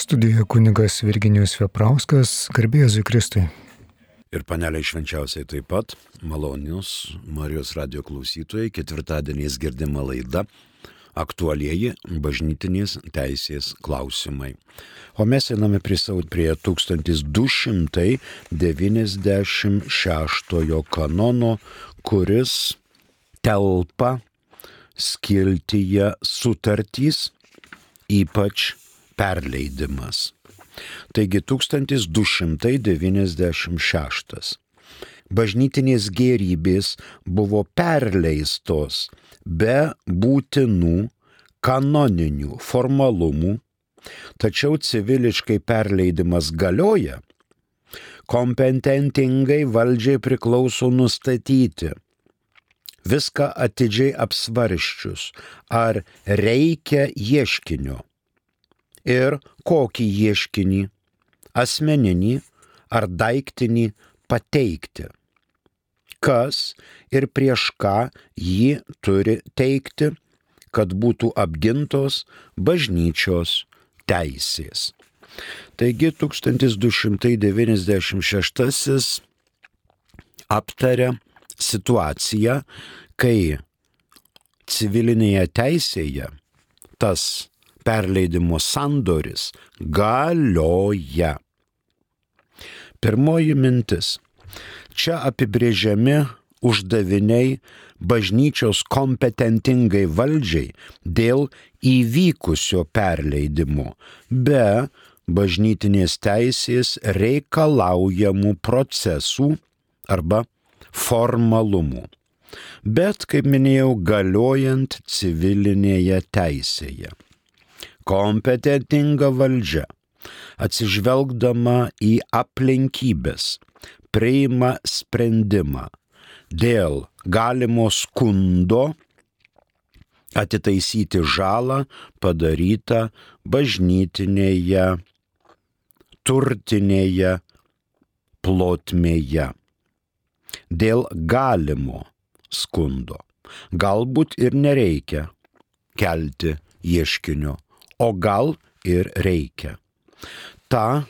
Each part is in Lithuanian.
Studijoje kunigas Virginijus Veprauskas, garbėjai Zikristui. Ir paneliai švenčiausiai taip pat, malonius Marijos radio klausytojai, ketvirtadieniais girdima laida aktualieji bažnytinės teisės klausimai. O mes einame prie, prie 1296 kanono, kuris telpa skiltyje sutartys, ypač perleidimas. Taigi 1296. Bažnytinės gerybės buvo perleistos be būtinų kanoninių formalumų, tačiau civiliškai perleidimas galioja, kompetentingai valdžiai priklauso nustatyti, viską atidžiai apsvarščius, ar reikia ieškinio ir kokį ieškinį, asmeninį ar daiktinį pateikti, kas ir prieš ką jį turi teikti, kad būtų apgintos bažnyčios teisės. Taigi 1296 aptaria situaciją, kai civilinėje teisėje tas perleidimo sandoris galioja. Pirmoji mintis. Čia apibrėžiami uždaviniai bažnyčios kompetentingai valdžiai dėl įvykusio perleidimo, be bažnytinės teisės reikalaujamų procesų arba formalumų. Bet, kaip minėjau, galiojant civilinėje teisėje kompetentinga valdžia, atsižvelgdama į aplinkybės, priima sprendimą dėl galimo skundo atitaisyti žalą padarytą bažnytinėje, turtinėje plotmėje. Dėl galimo skundo. Galbūt ir nereikia kelti ieškinio o gal ir reikia. Ta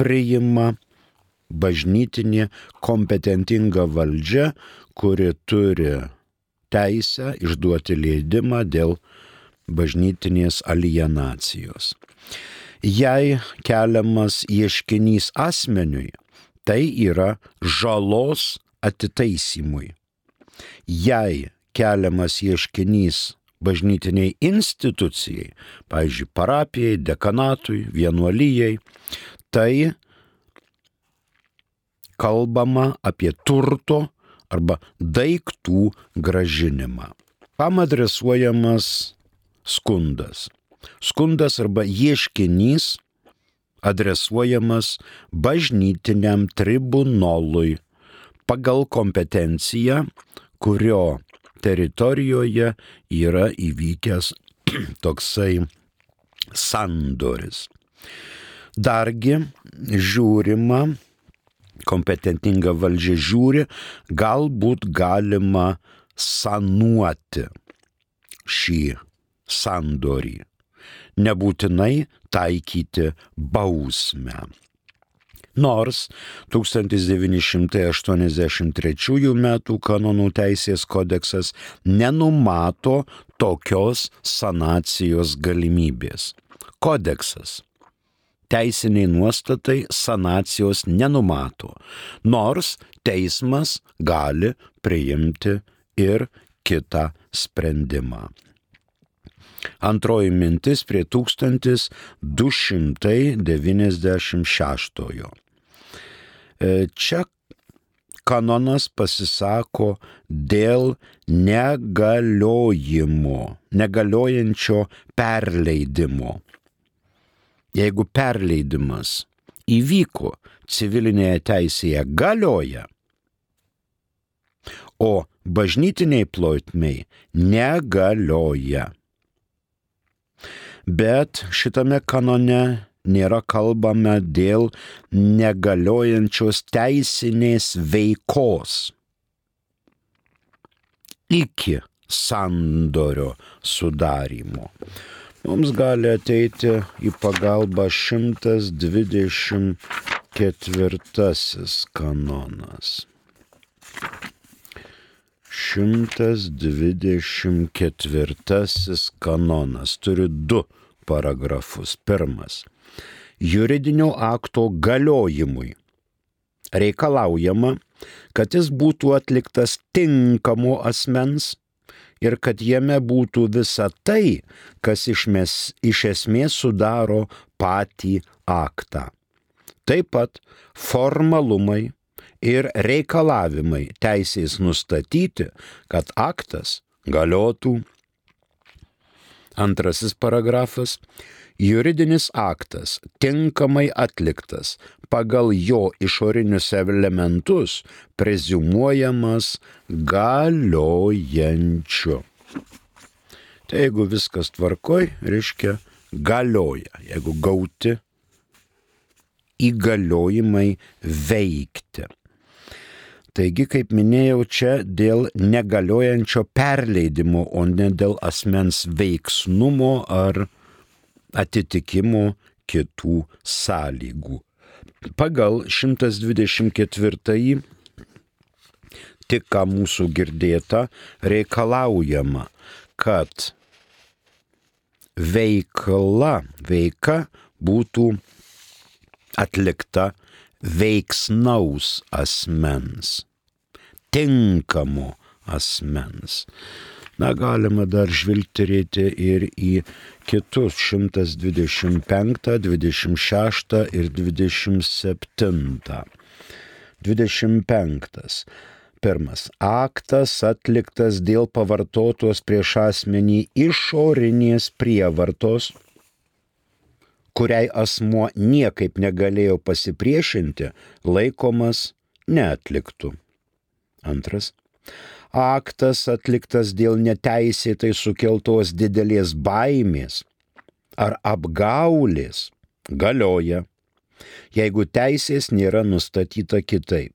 priima bažnytinė kompetentinga valdžia, kuri turi teisę išduoti leidimą dėl bažnytinės alienacijos. Jei keliamas ieškinys asmeniui, tai yra žalos atitaisymui. Jei keliamas ieškinys bažnytiniai institucijai, pavyzdžiui, parapijai, dekanatui, vienuolyjei, tai kalbama apie turto arba daiktų gražinimą. Kam adresuojamas skundas? Skundas arba ieškinys adresuojamas bažnytiniam tribunolui pagal kompetenciją, kurio teritorijoje yra įvykęs toksai sandoris. Dargi žiūrima, kompetentinga valdžia žiūri, galbūt galima sanuoti šį sandorį, nebūtinai taikyti bausmę nors 1983 m. kanonų teisės kodeksas nenumato tokios sanacijos galimybės. Kodeksas teisiniai nuostatai sanacijos nenumato, nors teismas gali priimti ir kitą sprendimą. Antroji mintis prie 1296. E, čia kanonas pasisako dėl negaliojimo, negaliojančio perleidimo. Jeigu perleidimas įvyko civilinėje teisėje galioja, o bažnytiniai plotmiai negalioja. Bet šitame kanone nėra kalbama dėl negaliojančios teisinės veikos iki sandorio sudarimo. mums gali ateiti į pagalbą 124 kanonas. 124 kanonas turi du paragrafus. Pirmas. Juridinio akto galiojimui reikalaujama, kad jis būtų atliktas tinkamo asmens ir kad jame būtų visa tai, kas iš, mes, iš esmės sudaro patį aktą. Taip pat formalumai ir reikalavimai teisės nustatyti, kad aktas galiotų. Antrasis paragrafas juridinis aktas tinkamai atliktas pagal jo išorinius elementus prezumuojamas galiojančiu. Tai jeigu viskas tvarkoj, reiškia galioja, jeigu gauti įgaliojimai veikti. Taigi, kaip minėjau, čia dėl negaliojančio perleidimo, o ne dėl asmens veiksnumo ar atitikimo kitų sąlygų. Pagal 124 tik ką mūsų girdėta reikalaujama, kad veikla, veika būtų atlikta veiksnaus asmens, tinkamo asmens. Na, galima dar žvilgterėti ir į kitus 125, 26 ir 27. 25. Pirmas. Aktas atliktas dėl pavartotos prieš asmenį išorinės prievartos, kuriai asmuo niekaip negalėjo pasipriešinti, laikomas neatliktų. Antras aktas atliktas dėl neteisėtai sukeltos didelės baimės ar apgaulės galioja, jeigu teisės nėra nustatyta kitaip.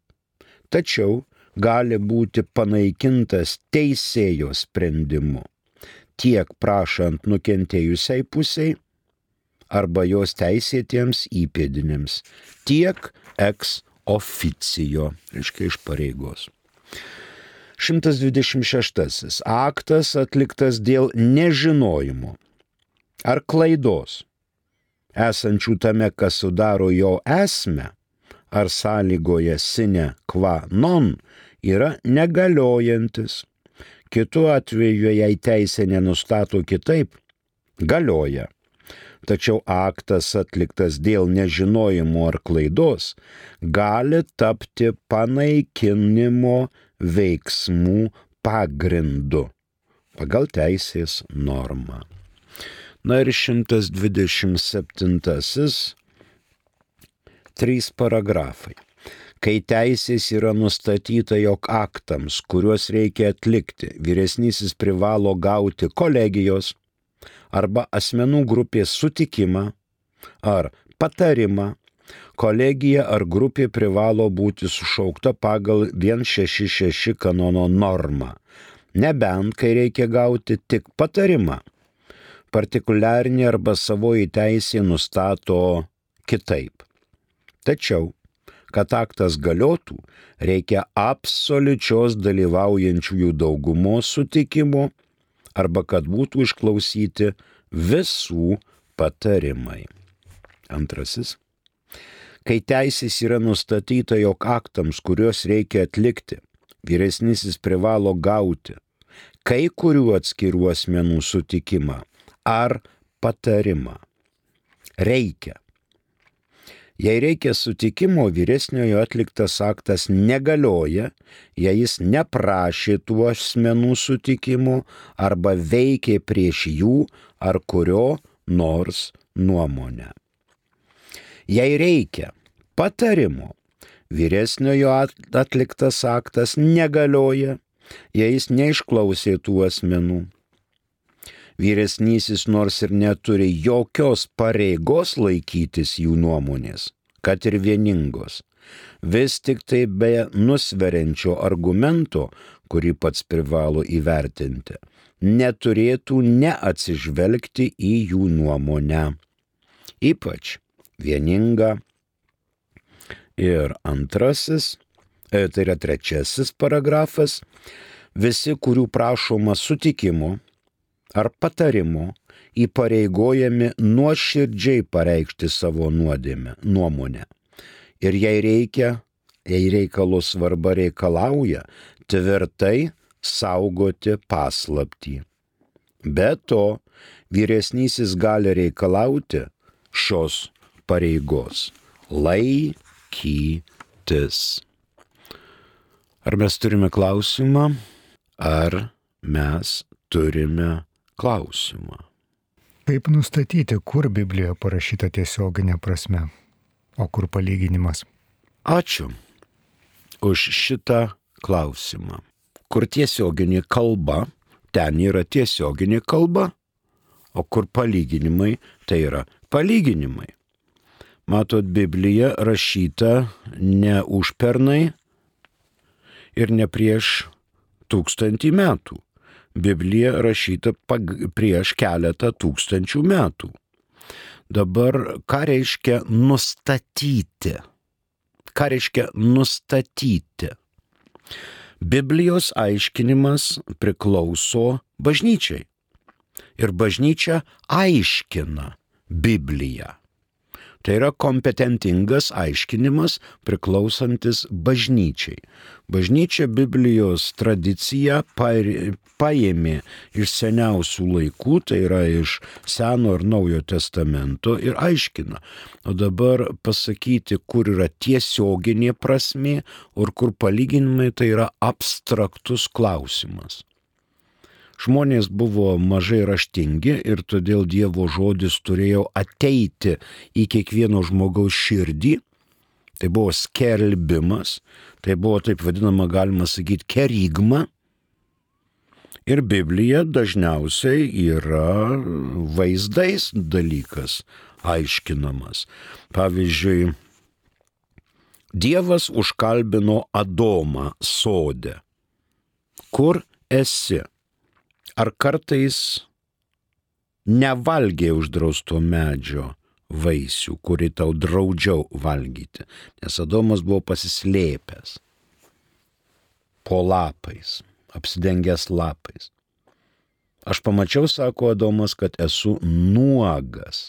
Tačiau gali būti panaikintas teisėjo sprendimu, tiek prašant nukentėjusiai pusiai arba jos teisėtiems įpėdinėms, tiek ex oficijo, reiškia iš pareigos. 126. Aktas atliktas dėl nežinojimo ar klaidos, esančių tame, kas sudaro jo esmę, ar sąlygoje sine qua non, yra negaliojantis. Kitu atveju, jei teisė nenustato kitaip, galioja. Tačiau aktas atliktas dėl nežinojimo ar klaidos gali tapti panaikinimo veiksmų pagrindu pagal teisės normą. Na ir 127. Trys paragrafai. Kai teisės yra nustatyta, jog aktams, kuriuos reikia atlikti, vyresnysis privalo gauti kolegijos arba asmenų grupės sutikimą ar patarimą kolegija ar grupė privalo būti sušaukta pagal 166 kanono normą, nebent kai reikia gauti tik patarimą. Partikuliarinė arba savoji teisė nustato kitaip. Tačiau, kad aktas galiotų, reikia absoliučios dalyvaujančiųjų daugumos sutikimo arba kad būtų išklausyti visų patarimai. Antrasis kai teisės yra nustatyta, jog aktams, kuriuos reikia atlikti, vyresnysis privalo gauti kai kurių atskirų asmenų sutikimą ar patarimą. Reikia. Jei reikia sutikimo, vyresniojo atliktas aktas negalioja, jei jis neprašė tų asmenų sutikimo arba veikė prieš jų ar kurio nors nuomonę jei reikia patarimo, vyresniojo atliktas aktas negalioja, jei jis neišklausė tų asmenų. Vyresnysis nors ir neturi jokios pareigos laikytis jų nuomonės, kad ir vieningos, vis tik tai be nusveriančio argumento, kurį pats privalo įvertinti, neturėtų neatsižvelgti į jų nuomonę. Ypač vieninga. Ir antrasis, e, tai yra trečiasis paragrafas, visi, kurių prašoma sutikimo ar patarimo, įpareigojami nuoširdžiai pareikšti savo nuodėmę, nuomonę. Ir jei reikia, jei reikalo svarba reikalauja, tvirtai saugoti paslaptį. Be to, vyresnysis gali reikalauti šios pareigos - laikytis. Ar mes turime klausimą, ar mes turime klausimą? Kaip nustatyti, kur Biblijoje parašyta tiesioginė prasme, o kur palyginimas? Ačiū už šitą klausimą. Kur tiesioginė kalba, ten yra tiesioginė kalba, o kur palyginimai, tai yra palyginimai. Matot, Biblija rašyta ne už pernai ir ne prieš tūkstantį metų. Biblija rašyta prieš keletą tūkstančių metų. Dabar ką reiškia nustatyti? Ką reiškia nustatyti? Biblijos aiškinimas priklauso bažnyčiai. Ir bažnyčia aiškina Bibliją. Tai yra kompetentingas aiškinimas priklausantis bažnyčiai. Bažnyčia Biblijos tradiciją paėmė iš seniausių laikų, tai yra iš Seno ir Naujo testamento ir aiškina. O dabar pasakyti, kur yra tiesioginė prasme ir kur palyginimai, tai yra abstraktus klausimas. Žmonės buvo mažai raštingi ir todėl Dievo žodis turėjo ateiti į kiekvieno žmogaus širdį. Tai buvo skelbimas, tai buvo taip vadinama, galima sakyti, kerigma. Ir Biblija dažniausiai yra vaizdais dalykas aiškinamas. Pavyzdžiui, Dievas užkalbino Adomą sode. Kur esi? Ar kartais nevalgė uždrausto medžio vaisių, kurį tau draudžiau valgyti, nes Adomas buvo pasislėpęs po lapais, apsidengęs lapais. Aš pamačiau, sako Adomas, kad esu nuogas.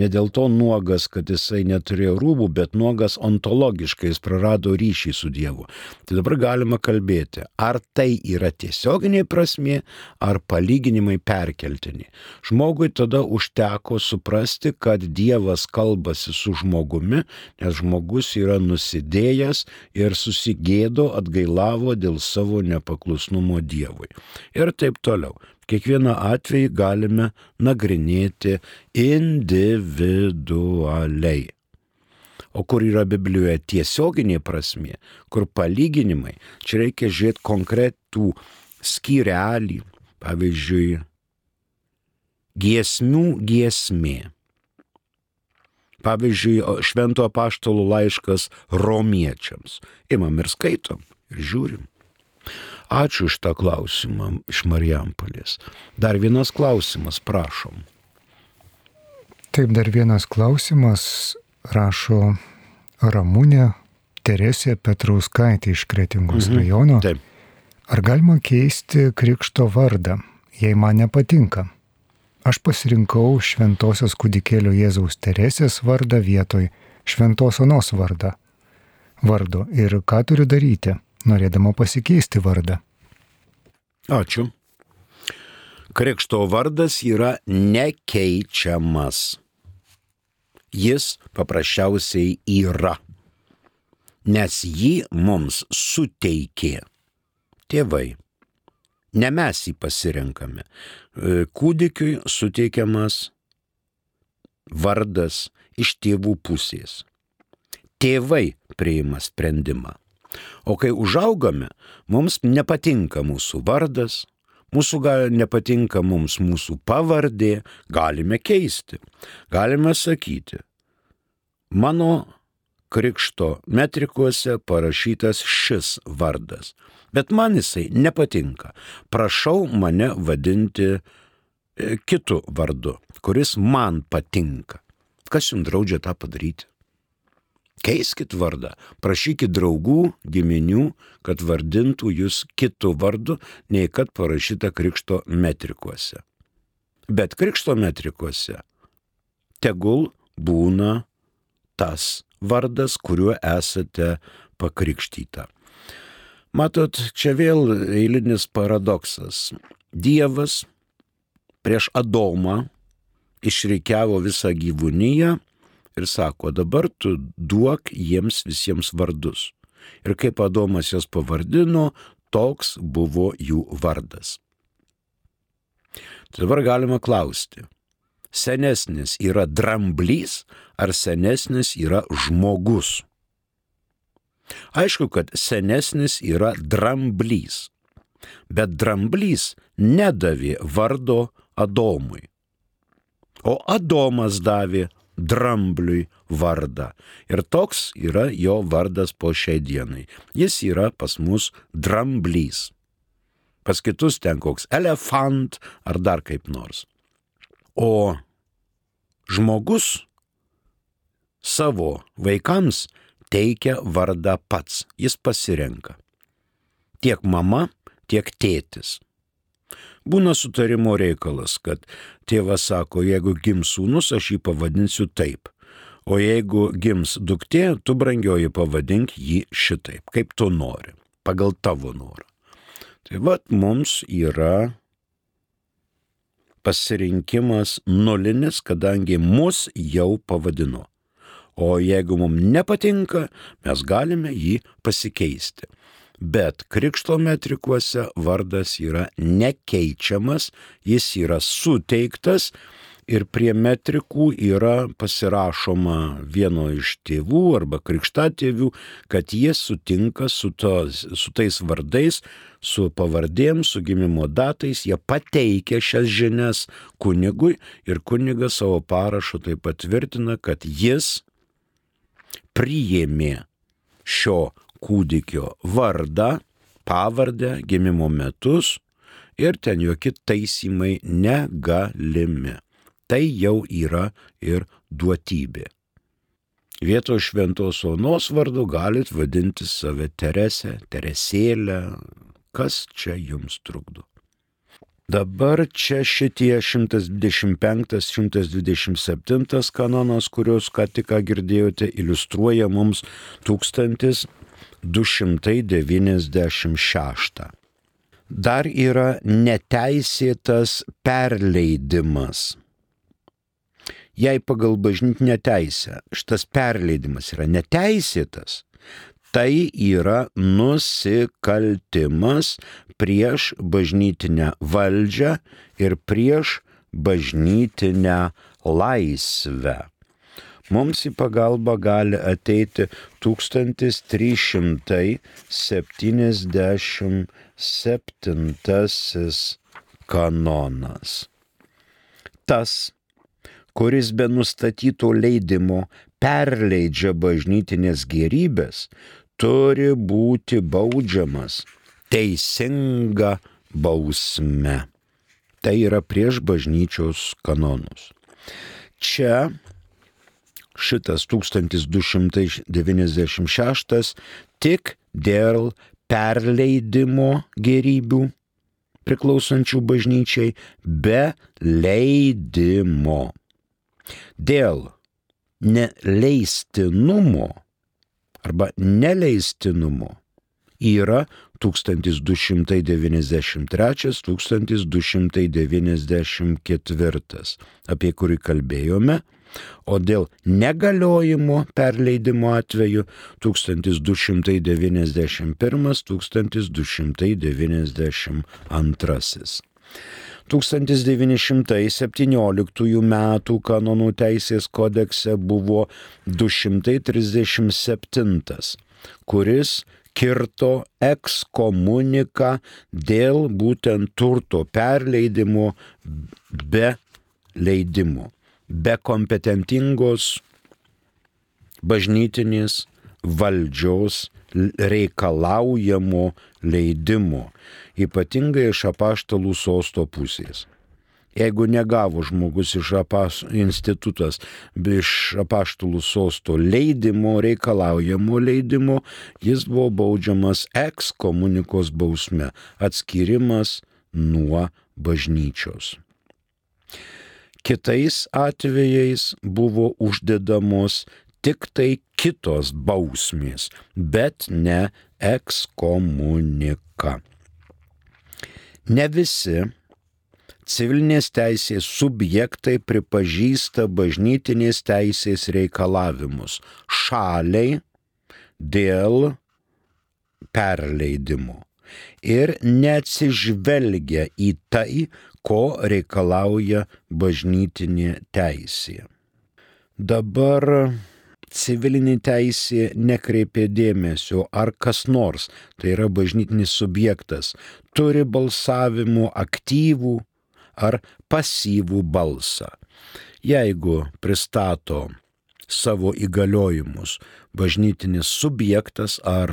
Ne dėl to nuogas, kad jisai neturėjo rūbų, bet nuogas ontologiškai jis prarado ryšį su Dievu. Tai dabar galima kalbėti, ar tai yra tiesioginė prasme, ar palyginimai perkeltini. Žmogui tada užteko suprasti, kad Dievas kalbasi su žmogumi, nes žmogus yra nusidėjęs ir susigėdo, atgailavo dėl savo nepaklusnumo Dievui. Ir taip toliau kiekvieną atvejį galime nagrinėti individualiai. O kur yra Biblijoje tiesioginė prasme, kur palyginimai, čia reikia žiūrėti konkretų skyrelį, pavyzdžiui, giesmių giesmė. Pavyzdžiui, Švento apaštalo laiškas romiečiams. Imam ir skaitom ir žiūrim. Ačiū iš tą klausimą iš Marijampolės. Dar vienas klausimas, prašom. Taip, dar vienas klausimas rašo Ramūnė Teresė Petrauskaitė iš Kretingos mhm. rajono. Taip. Ar galima keisti krikšto vardą, jei man nepatinka? Aš pasirinkau Šventojios kūdikėlio Jėzaus Teresės vardą vietoj Šventos Onos vardą. Vardo ir ką turiu daryti? Norėdama pasikeisti vardą. Ačiū. Krikšto vardas yra nekeičiamas. Jis paprasčiausiai yra, nes jį mums suteikė tėvai. Ne mes jį pasirenkame. E, kūdikiui suteikiamas vardas iš tėvų pusės. Tėvai priima sprendimą. O kai užaugame, mums nepatinka mūsų vardas, mūsų gal, nepatinka mums mūsų pavardė, galime keisti. Galime sakyti, mano krikšto metrikuose parašytas šis vardas. Bet man jisai nepatinka. Prašau mane vadinti e, kitų vardu, kuris man patinka. Kas jums draudžia tą padaryti? Keiskit vardą, prašykit draugų, giminių, kad vardintų jūs kitų vardu, nei kad parašyta krikšto metrikuose. Bet krikšto metrikuose tegul būna tas vardas, kuriuo esate pakrikštyta. Matot, čia vėl eilinis paradoksas. Dievas prieš Adomą išreikiavo visą gyvūniją ir sako, dabar tu duok jiems visiems vardus. Ir kaip Adomas jas pavardino, toks buvo jų vardas. Dabar galima klausti, senesnis yra dramblys ar senesnis yra žmogus? Aišku, kad senesnis yra dramblys, bet dramblys nedavė vardo Adomui, o Adomas davė drambliui vardą. Ir toks yra jo vardas po šiai dienai. Jis yra pas mus dramblys. Pas kitus ten koks elefant ar dar kaip nors. O žmogus savo vaikams teikia vardą pats, jis pasirenka. Tiek mama, tiek tėtis. Būna sutarimo reikalas, kad tėvas sako, jeigu gims sūnus, aš jį pavadinsiu taip. O jeigu gims duktė, tu brangioji pavadink jį šitaip, kaip tu nori, pagal tavo norą. Tai vad mums yra pasirinkimas nulinis, kadangi mus jau pavadino. O jeigu mums nepatinka, mes galime jį pasikeisti. Bet krikšto metrikuose vardas yra nekeičiamas, jis yra suteiktas ir prie metrikų yra pasirašoma vieno iš tėvų arba krikštatėvių, kad jie sutinka su, tos, su tais vardais, su pavardėm, su gimimo datais, jie pateikia šias žinias kunigui ir kunigas savo parašu tai patvirtina, kad jis priėmė šio kūdikio vardą, pavardę, gimimo metus ir ten jokie taisymai negalimi tai jau yra ir duotybė. Vieto šventos onos vardu galit vadinti save Teresę, Teresėlę, kas čia jums trukdo. Dabar čia šitie 125-127 kanonas, kuriuos ką tik girdėjote, iliustruoja mums 1296. Dar yra neteisėtas perleidimas jei pagal bažnytinę teisę šitas perleidimas yra neteisėtas, tai yra nusikaltimas prieš bažnytinę valdžią ir prieš bažnytinę laisvę. Mums į pagalbą gali ateiti 1377 kanonas. Tas kuris be nustatyto leidimo perleidžia bažnytinės gerybės, turi būti baudžiamas teisinga bausme. Tai yra prieš bažnyčios kanonus. Čia šitas 1296 tik dėl perleidimo gerybių priklausančių bažnyčiai be leidimo. Dėl neleistinumo arba neleistinumo yra 1293-1294, apie kurį kalbėjome, o dėl negaliojimo perleidimo atveju 1291-1292. 1917 m. kanonų teisės kodekse buvo 237, kuris kirto ekskomuniką dėl būtent turto perleidimo be leidimo, be kompetentingos bažnytinės valdžios reikalaujamo leidimo, ypatingai iš apaštalų sosto pusės. Jeigu negavo žmogus iš apas, institutas iš apaštalų sosto leidimo, reikalaujamo leidimo, jis buvo baudžiamas ekskomunikos bausme - atskirimas nuo bažnyčios. Kitais atvejais buvo uždedamos tik tai kitos bausmės, bet ne ekskomunika. Ne visi civilinės teisės subjektai pripažįsta bažnytinės teisės reikalavimus šaliai dėl perleidimo ir neatsižvelgia į tai, ko reikalauja bažnytinė teisė. Dabar civilinė teisė nekreipė dėmesio, ar kas nors, tai yra bažnytinis subjektas, turi balsavimo aktyvų ar pasyvų balsą. Jeigu pristato savo įgaliojimus bažnytinis subjektas ar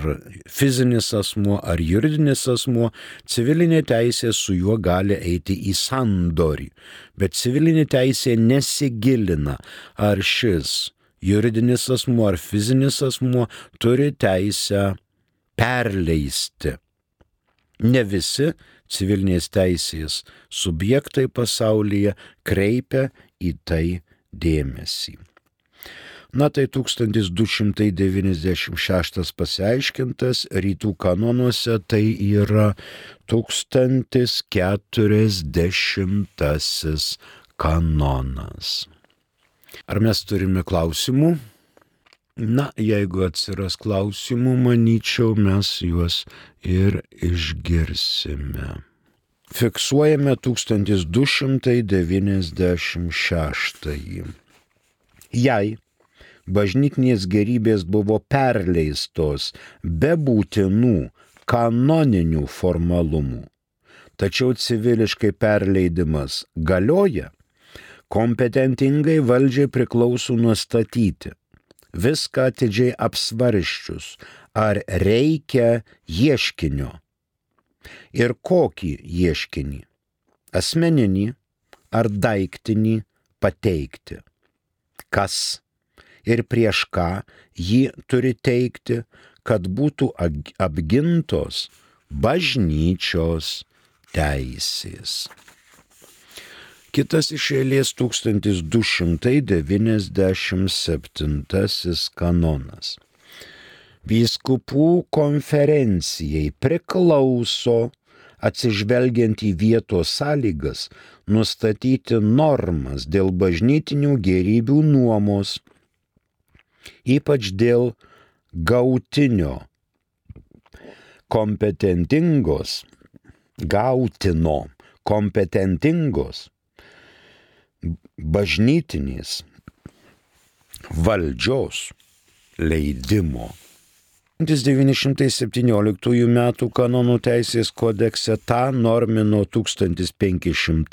fizinis asmuo ar juridinis asmuo, civilinė teisė su juo gali eiti į sandorį. Bet civilinė teisė nesigilina, ar šis juridinis asmuo ar fizinis asmuo turi teisę perleisti. Ne visi civilinės teisės subjektai pasaulyje kreipia į tai dėmesį. Na tai 1296 pasiaiškintas, rytų kanonuose tai yra 1040 kanonas. Ar mes turime klausimų? Na, jeigu atsiras klausimų, manyčiau, mes juos ir išgirsime. Fiksuojame 1296. Jei bažnytinės gerybės buvo perleistos be būtinų kanoninių formalumų, tačiau civiliškai perleidimas galioja, kompetentingai valdžiai priklauso nustatyti, viską atidžiai apsvarščius, ar reikia ieškinio. Ir kokį ieškinį - asmeninį ar daiktinį pateikti. Kas ir prieš ką jį turi teikti, kad būtų apgintos bažnyčios teisės. Kitas iš eilės 1297 kanonas. Vyskupų konferencijai priklauso, atsižvelgiant į vietos sąlygas, nustatyti normas dėl bažnytinių gerybių nuomos, ypač dėl gautinio kompetentingos, gautino kompetentingos bažnytinės valdžios leidimo. 1917 m. kanonų teisės kodekse tą normino 1547,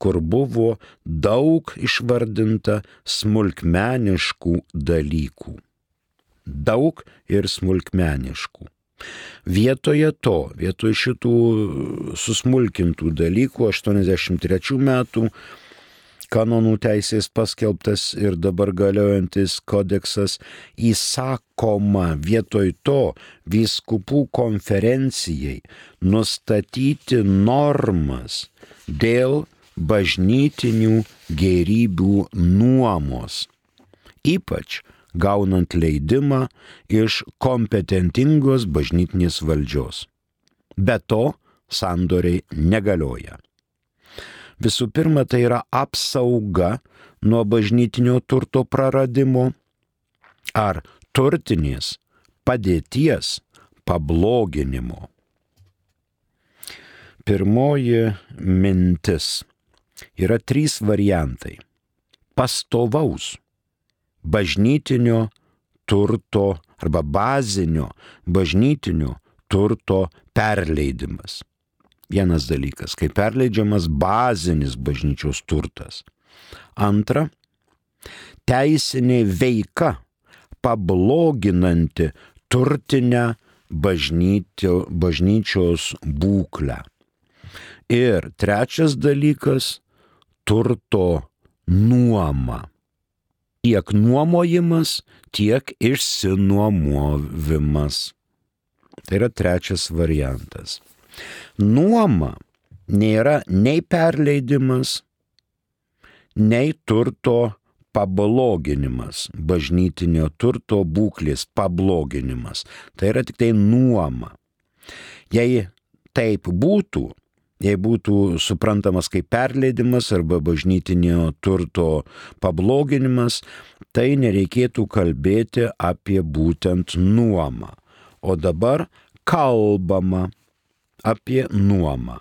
kur buvo daug išvardinta smulkmeniškų dalykų. Daug ir smulkmeniškų. Vietoje to, vietoje šitų susmulkintų dalykų 83 metų kanonų teisės paskelbtas ir dabar galiojantis kodeksas įsakoma vietoj to vyskupų konferencijai nustatyti normas dėl bažnytinių gerybių nuomos. Ypač gaunant leidimą iš kompetentingos bažnytinės valdžios. Be to, sandoriai negalioja. Visų pirma, tai yra apsauga nuo bažnytinio turto praradimo ar turtinės padėties pabloginimo. Pirmoji mintis yra trys variantai. Pastovaus bažnytinio turto arba bazinio bažnytinio turto perleidimas. Vienas dalykas, kai perleidžiamas bazinis bažnyčios turtas. Antra, teisinė veika pabloginanti turtinę bažnytio, bažnyčios būklę. Ir trečias dalykas - turto nuoma. Tiek nuomojimas, tiek išsinuomovimas. Tai yra trečias variantas. Nuoma nėra nei perleidimas, nei turto pabloginimas, bažnytinio turto būklės pabloginimas. Tai yra tik tai nuoma. Jei taip būtų, jei būtų suprantamas kaip perleidimas arba bažnytinio turto pabloginimas, tai nereikėtų kalbėti apie būtent nuomą. O dabar kalbama apie nuomą.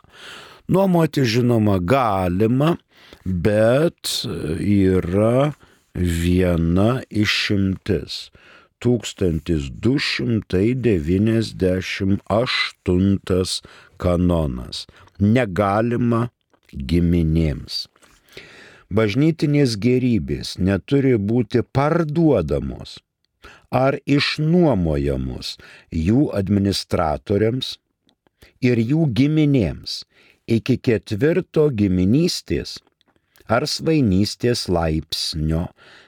Nuomoti žinoma galima, bet yra viena išimtis. 1298 kanonas. Negalima giminėms. Bažnytinės gerybės neturi būti parduodamos ar išnuomojamos jų administratoriams ir jų giminėms iki ketvirto giminystės ar svainystės laipsnio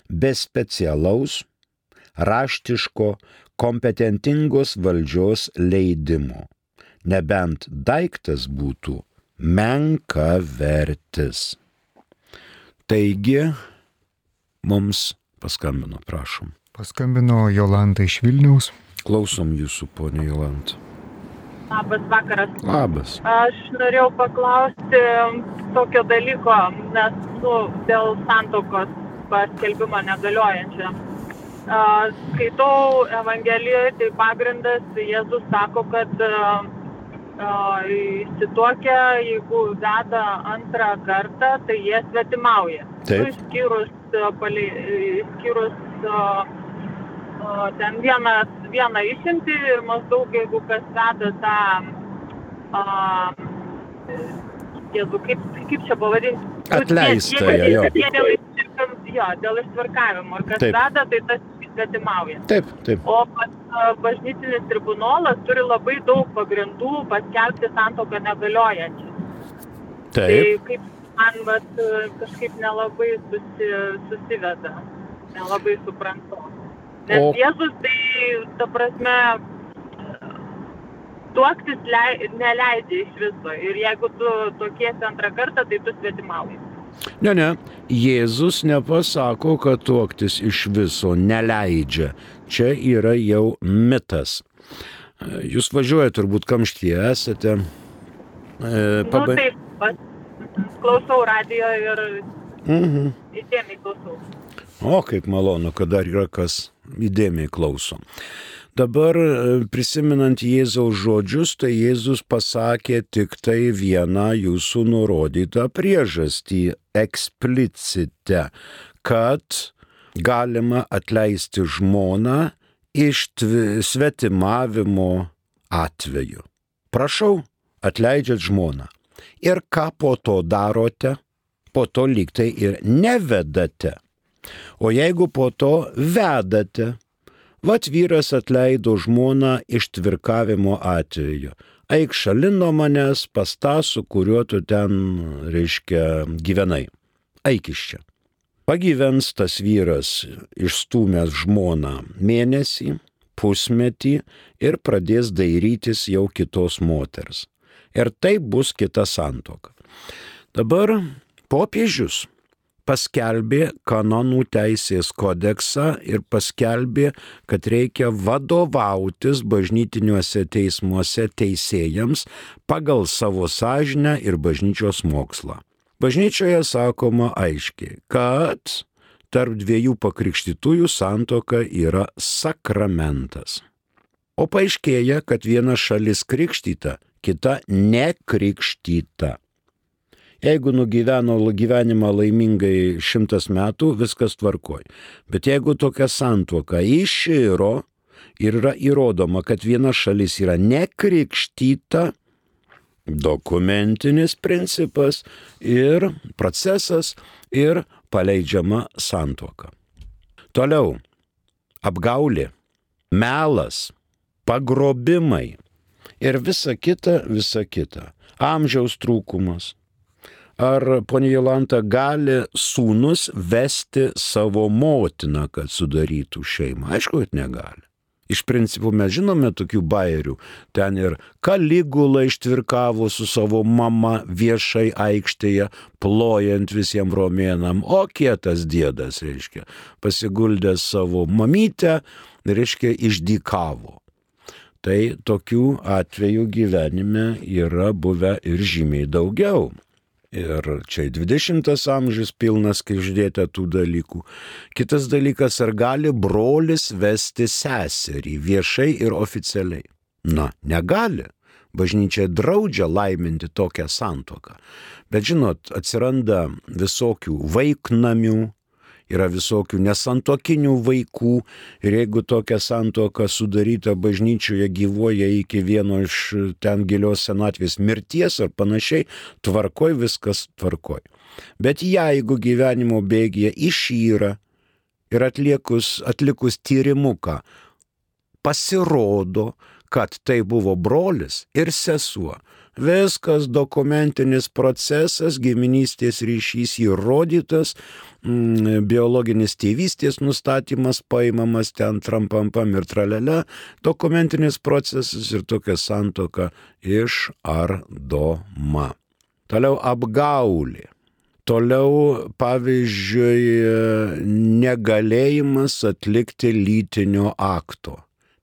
be specialaus raštiško kompetentingos valdžios leidimo, nebent daiktas būtų menka vertis. Taigi, mums paskambino, prašom. Paskambino Jolanta iš Vilniaus. Klausom jūsų, ponė Jolanta. Labas vakaras. Labas. Aš norėjau paklausti tokio dalyko, nes nu, dėl santokos paskelbimo negaliojančio. Skaitau Evangelijoje, tai pagrindas Jėzus sako, kad įsituokia, jeigu veda antrą kartą, tai jie svetimauja. Taip. Nu, išskyrus, palei, išskyrus ten vienas, vieną išimti ir maždaug jeigu kas veda tą, jėzu, kaip, kaip čia pavadinti? Ištvirkam- Jo, dėl ištvirkavimo. Ir kas Taip. veda, tai tas svetimauja. Taip, taip. O pats bažnytinis tribunolas turi labai daug pagrindų paskelbti santoką negaliojančią. Tai Taip. kaip man vat, kažkaip nelabai susi, susiveda, nelabai suprantu. Nes o... Jėzus tai, ta prasme, tuoktis lei, neleidžia iš viso. Ir jeigu tu tokiesi antrą kartą, tai tu svetimauji. Ne, ne. Jėzus nepasako, kad tuoktis iš viso neleidžia. Čia yra jau mitas. Jūs važiuojate turbūt kamštyje, esate. E, paba... nu, taip, klausau radio ir mhm. įdėmiai klausau. O, kaip malonu, kad dar yra kas įdėmiai klauso. Dabar e, prisiminant Jėzaus žodžius, tai Jėzus pasakė tik tai vieną jūsų nurodytą priežastį eksplicite, kad galima atleisti žmoną iš svetimavimo atveju. Prašau, atleidžiat žmoną. Ir ką po to darote? Po to lygtai ir nevedate. O jeigu po to vedate, vat vyras atleido žmoną iš tvirkavimo atveju. Eik šalin nuo manęs pas tą, su kuriuo tu ten, reiškia, gyvenai. Eik iš čia. Pagyvens tas vyras išstumęs žmoną mėnesį, pusmetį ir pradės dairytis jau kitos moters. Ir tai bus kita santoka. Dabar popiežius paskelbė kanonų teisės kodeksą ir paskelbė, kad reikia vadovautis bažnytiniuose teismuose teisėjams pagal savo sąžinę ir bažnyčios mokslą. Bažnyčioje sakoma aiškiai, kad tarp dviejų pakrikštytųjų santoka yra sakramentas. O paaiškėja, kad viena šalis krikštyta, kita nekrikštyta. Jeigu nugyveno gyvenimą laimingai šimtas metų, viskas tvarkoj. Bet jeigu tokia santuoka iširo ir yra įrodoma, kad viena šalis yra nekrikštyta, dokumentinis principas ir procesas ir paleidžiama santuoka. Toliau. apgaulė, melas, pagrobimai ir visa kita, visa kita. Amžiaus trūkumas. Ar ponė Jolanta gali sūnus vesti savo motiną, kad sudarytų šeimą? Aišku, kad negali. Iš principo mes žinome tokių bairių. Ten ir Kaligula ištvirkavo su savo mama viešai aikštėje, plojant visiems romėnam, o kietas dėdas, reiškia, pasiguldęs savo mamytę, reiškia, išdykavo. Tai tokių atvejų gyvenime yra buvę ir žymiai daugiau. Ir čia 20 amžius pilnas, kai žiūrėte tų dalykų. Kitas dalykas, ar gali brolis vesti seserį viešai ir oficialiai? Na, negali. Bažnyčia draudžia laiminti tokią santoką. Bet žinot, atsiranda visokių vaiknamių, yra visokių nesantokinių vaikų ir jeigu tokia santoka sudaryta bažnyčioje gyvoja iki vieno iš ten gilios senatvės mirties ar panašiai, tvarkoj viskas tvarkoj. Bet jeigu gyvenimo bėgėje išyra ir atliekus, atlikus tyrimuką, pasirodo, kad tai buvo brolis ir sesuo, Viskas dokumentinis procesas, giminystės ryšys įrodytas, mm, biologinis tėvystės nustatymas paimamas ten trampampam ir tralelė, dokumentinis procesas ir tokia santoka išardoma. Toliau apgaulė. Toliau, pavyzdžiui, negalėjimas atlikti lytinio akto.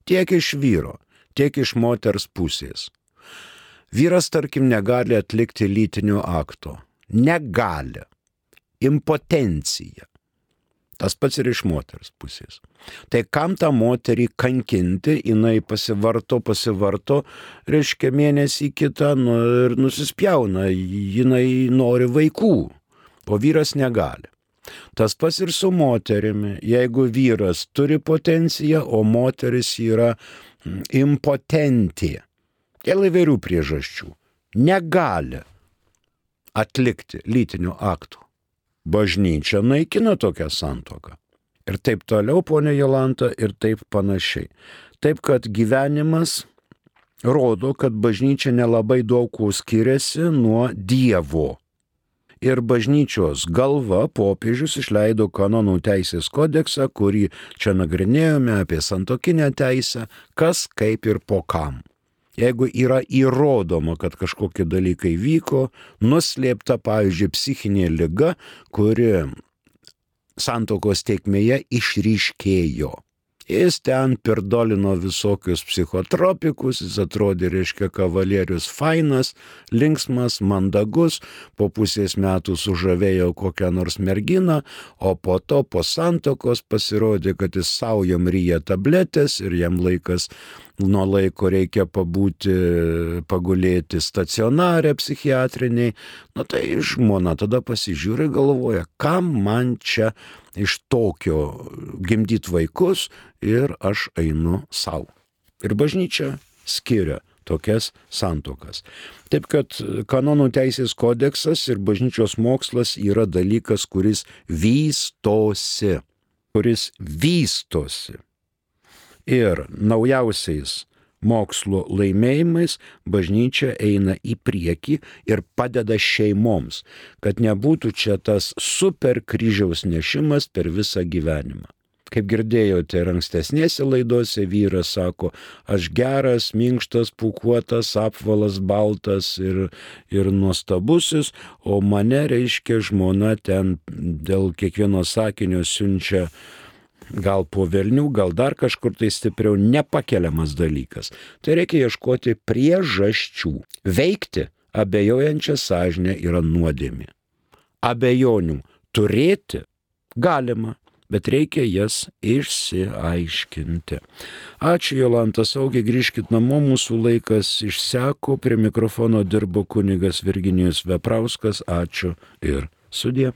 Tiek iš vyro, tiek iš moters pusės. Vyras, tarkim, negali atlikti lytinio akto. Negali. Impotencija. Tas pats ir iš moters pusės. Tai kam tą moterį kankinti, jinai pasivarto, pasivarto, reiškia mėnesį kitą nu, ir nusispjauna, jinai nori vaikų, o vyras negali. Tas pats ir su moterimi. Jeigu vyras turi potenciją, o moteris yra mm, impotentė, dėl įvairių priežasčių negali atlikti lytinių aktų. Bažnyčia naikina tokią santoką. Ir taip toliau, ponė Jolanta, ir taip panašiai. Taip, kad gyvenimas rodo, kad bažnyčia nelabai daug kuo skiriasi nuo Dievo. Ir bažnyčios galva popiežius išleido kanonų teisės kodeksą, kurį čia nagrinėjome apie santokinę teisę, kas kaip ir po kam. Jeigu yra įrodoma, kad kažkokie dalykai vyko, nuslėpta, pavyzdžiui, psichinė lyga, kuri santokos teikmėje išryškėjo. Jis ten pirdolino visokius psichotropikus, jis atrodė, reiškia, kavalierius fainas, linksmas, mandagus, po pusės metų sužavėjo kokią nors merginą, o po to po santokos pasirodė, kad jis savo jam ryja tabletės ir jam laikas nuo laiko reikia pabūti, pagulėti stacionarę psichiatriniai, nu tai žmona tada pasižiūri galvoja, kam man čia iš tokio gimdyti vaikus ir aš einu savo. Ir bažnyčia skiria tokias santokas. Taip kad kanonų teisės kodeksas ir bažnyčios mokslas yra dalykas, kuris vystosi, kuris vystosi ir naujausiais mokslo laimėjimais bažnyčia eina į priekį ir padeda šeimoms, kad nebūtų čia tas super kryžiaus nešimas per visą gyvenimą. Kaip girdėjote ir ankstesnėse laidose, vyras sako, aš geras, minkštas, pukuotas, apvalas, baltas ir, ir nuostabusis, o mane reiškia žmona ten dėl kiekvieno sakinio siunčia gal po velnių, gal dar kažkur tai stipriau nepakeliamas dalykas. Tai reikia ieškoti priežasčių. Veikti abejojančią sąžinę yra nuodėmė. Abejonių turėti galima, bet reikia jas išsiaiškinti. Ačiū Jolanta, saugiai grįžkit namo, mūsų laikas išseko, prie mikrofono dirbo kunigas Virginijus Veprauskas, ačiū ir sudė.